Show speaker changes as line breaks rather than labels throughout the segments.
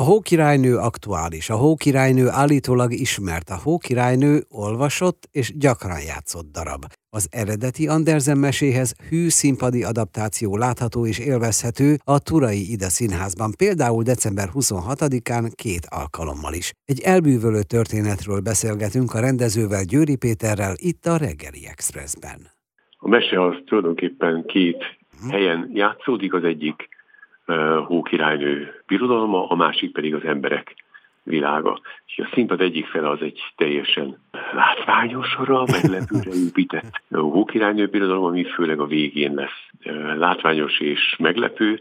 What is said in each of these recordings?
A Hókirálynő aktuális, a Hókirálynő állítólag ismert, a Hókirálynő olvasott és gyakran játszott darab. Az eredeti Andersen meséhez hű színpadi adaptáció látható és élvezhető a Turai Ida Színházban, például december 26-án két alkalommal is. Egy elbűvölő történetről beszélgetünk a rendezővel Győri Péterrel itt a Reggeli Expressben.
A mese az tulajdonképpen két hm. helyen játszódik, az egyik hókirálynő birodalma, a másik pedig az emberek világa. És a színpad egyik fele az egy teljesen látványosra, meglepőre épített hókirálynő birodalom, ami főleg a végén lesz látványos és meglepő,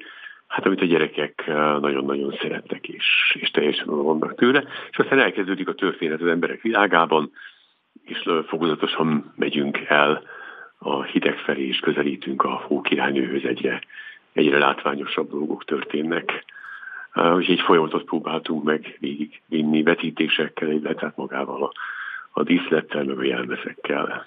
hát amit a gyerekek nagyon-nagyon szeretnek, és, és teljesen oda vannak tőle. És aztán elkezdődik a történet az emberek világában, és fokozatosan megyünk el a hideg felé, és közelítünk a hókirálynőhöz egyre egyre látványosabb dolgok történnek. Úgyhogy egy folyamatot próbáltunk meg végig vinni vetítésekkel, illetve magával a, a díszlettel, meg a jelmezekkel.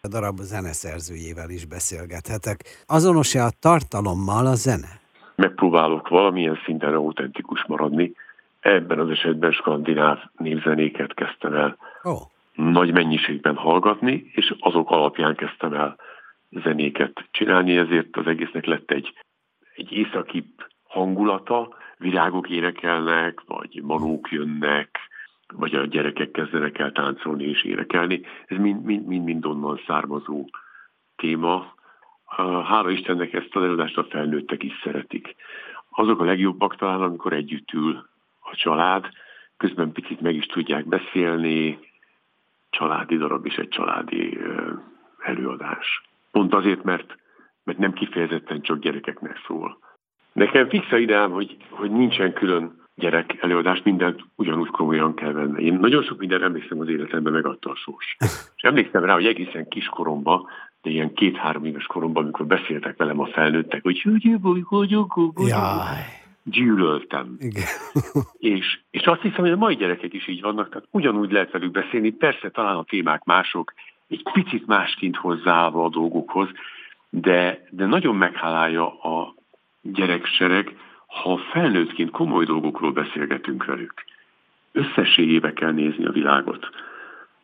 A darab zeneszerzőjével is beszélgethetek. Azonos-e a tartalommal a zene?
Megpróbálok valamilyen szinten autentikus maradni. Ebben az esetben skandináv népzenéket kezdtem el oh. nagy mennyiségben hallgatni, és azok alapján kezdtem el zenéket csinálni, ezért az egésznek lett egy egy északi hangulata, virágok énekelnek, vagy manók jönnek, vagy a gyerekek kezdenek el táncolni és énekelni. Ez mind-mind onnan származó téma. Hála Istennek ezt az előadást a felnőttek is szeretik. Azok a legjobbak talán, amikor együtt ül a család, közben picit meg is tudják beszélni, családi darab és egy családi előadás. Pont azért, mert mert nem kifejezetten csak gyerekeknek szól. Nekem fixa ideám, hogy, hogy nincsen külön gyerek előadás, mindent ugyanúgy komolyan kell venni. Én nagyon sok minden emlékszem az életemben megadta a sors. És emlékszem rá, hogy egészen kiskoromban, de ilyen két-három éves koromban, amikor beszéltek velem a felnőttek, hogy gyűlöltem. Igen. és, és azt hiszem, hogy a mai gyerekek is így vannak, tehát ugyanúgy lehet velük beszélni, persze talán a témák mások, egy picit másként hozzáállva a dolgokhoz, de, de nagyon meghálálja a gyereksereg, ha felnőttként komoly dolgokról beszélgetünk velük. Összességébe kell nézni a világot,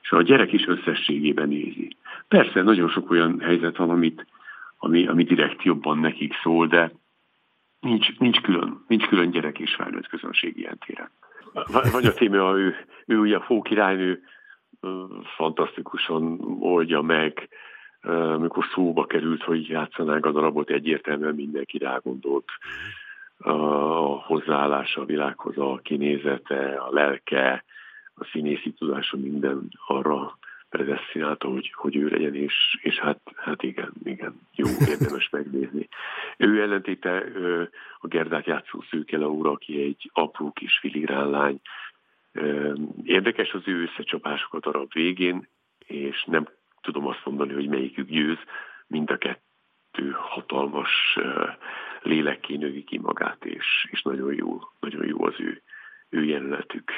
és a gyerek is összességében nézi. Persze nagyon sok olyan helyzet van, amit, ami, ami direkt jobban nekik szól, de nincs, nincs, külön, nincs külön gyerek és felnőtt közönség ilyen téren. Vagy a téma, ő, ő ugye a fókirálynő fantasztikusan oldja meg, amikor szóba került, hogy játszanánk a darabot, egyértelműen mindenki rágondolt a hozzáállása a világhoz, a kinézete, a lelke, a színészi tudása minden arra predestinálta, hogy, hogy ő legyen, és, és hát, hát igen, igen, jó, érdemes megnézni. Ő ellentéte a Gerdát játszó Szőke Laura, aki egy apró kis filigrán lány. Érdekes az ő összecsapások a darab végén, és nem tudom azt mondani, hogy melyikük győz, mind a kettő hatalmas lélekké növi ki magát, és, és nagyon jó, nagyon jó az ő, ő jelenetük.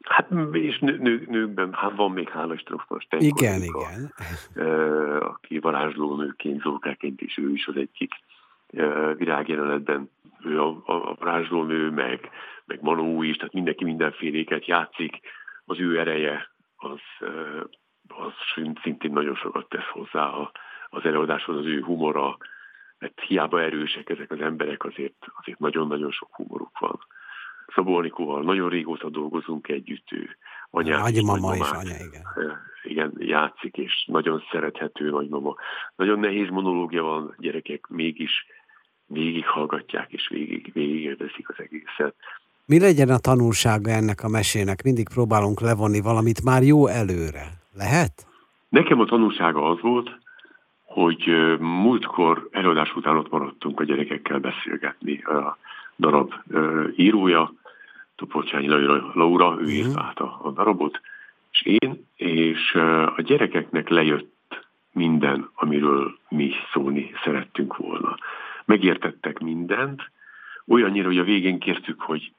Hát, és nő, nő, nőkben hát van még hála Istennek
Igen, igen.
A, aki varázslónőként, zolkáként is, ő is az egyik virágjelenetben ő a, a, a varázslónő, meg, meg Manó is, tehát mindenki mindenféléket játszik, az ő ereje az szintén nagyon sokat tesz hozzá az előadáshoz, az ő humora, mert hiába erősek ezek az emberek, azért, azért nagyon-nagyon sok humoruk van. Szabó Anikóval nagyon régóta dolgozunk együtt, ő
anyám nagymama és anya, igen.
Igen, játszik, és nagyon szerethető nagymama. Nagyon nehéz monológia van, gyerekek mégis végig hallgatják, és végig, végig érdezik az egészet.
Mi legyen a tanulsága ennek a mesének? Mindig próbálunk levonni valamit már jó előre. Lehet?
Nekem a tanulsága az volt, hogy múltkor előadás után ott maradtunk a gyerekekkel beszélgetni. A darab írója, Topolcsányi Laura, ő írta át a, a darabot, és én, és a gyerekeknek lejött minden, amiről mi szólni szerettünk volna. Megértettek mindent, olyannyira, hogy a végén kértük, hogy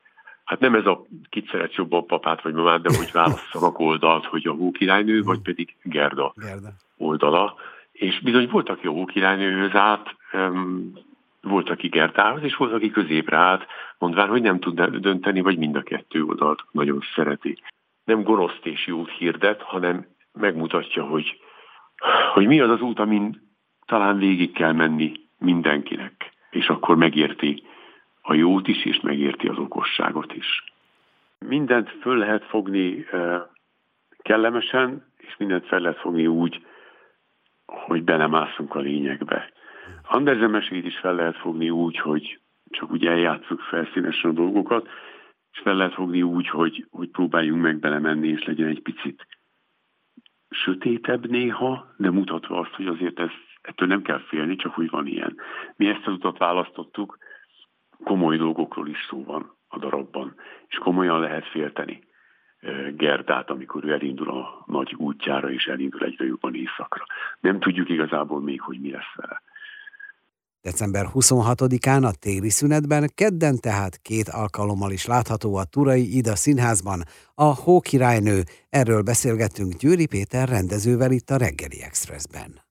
hát nem ez a kit szeret jobban papát vagy mamát, de hogy válasszanak oldalt, hogy a hókirálynő, vagy pedig Gerda, Gerda oldala. És bizony voltak jó hókirálynőhöz át, um, Volt, aki Gertához, és volt, aki középre állt, mondván, hogy nem tud dönteni, vagy mind a kettő oldalt nagyon szereti. Nem goroszt és jót hirdet, hanem megmutatja, hogy, hogy mi az az út, amin talán végig kell menni mindenkinek, és akkor megérti a jót is, és megérti az okosságot is. Mindent föl lehet fogni kellemesen, és mindent fel lehet fogni úgy, hogy belemászunk a lényegbe. Andersen mesét is fel lehet fogni úgy, hogy csak úgy eljátszunk felszínesen a dolgokat, és fel lehet fogni úgy, hogy, hogy próbáljunk meg belemenni, és legyen egy picit sötétebb néha, de mutatva azt, hogy azért ez, ettől nem kell félni, csak úgy van ilyen. Mi ezt az utat választottuk, komoly dolgokról is szó van a darabban, és komolyan lehet félteni Gerdát, amikor ő elindul a nagy útjára, és elindul egyre jobban éjszakra. Nem tudjuk igazából még, hogy mi lesz vele.
December 26-án a téli szünetben, kedden tehát két alkalommal is látható a Turai Ida színházban a Hókirálynő. Erről beszélgettünk Győri Péter rendezővel itt a Reggeli Expressben.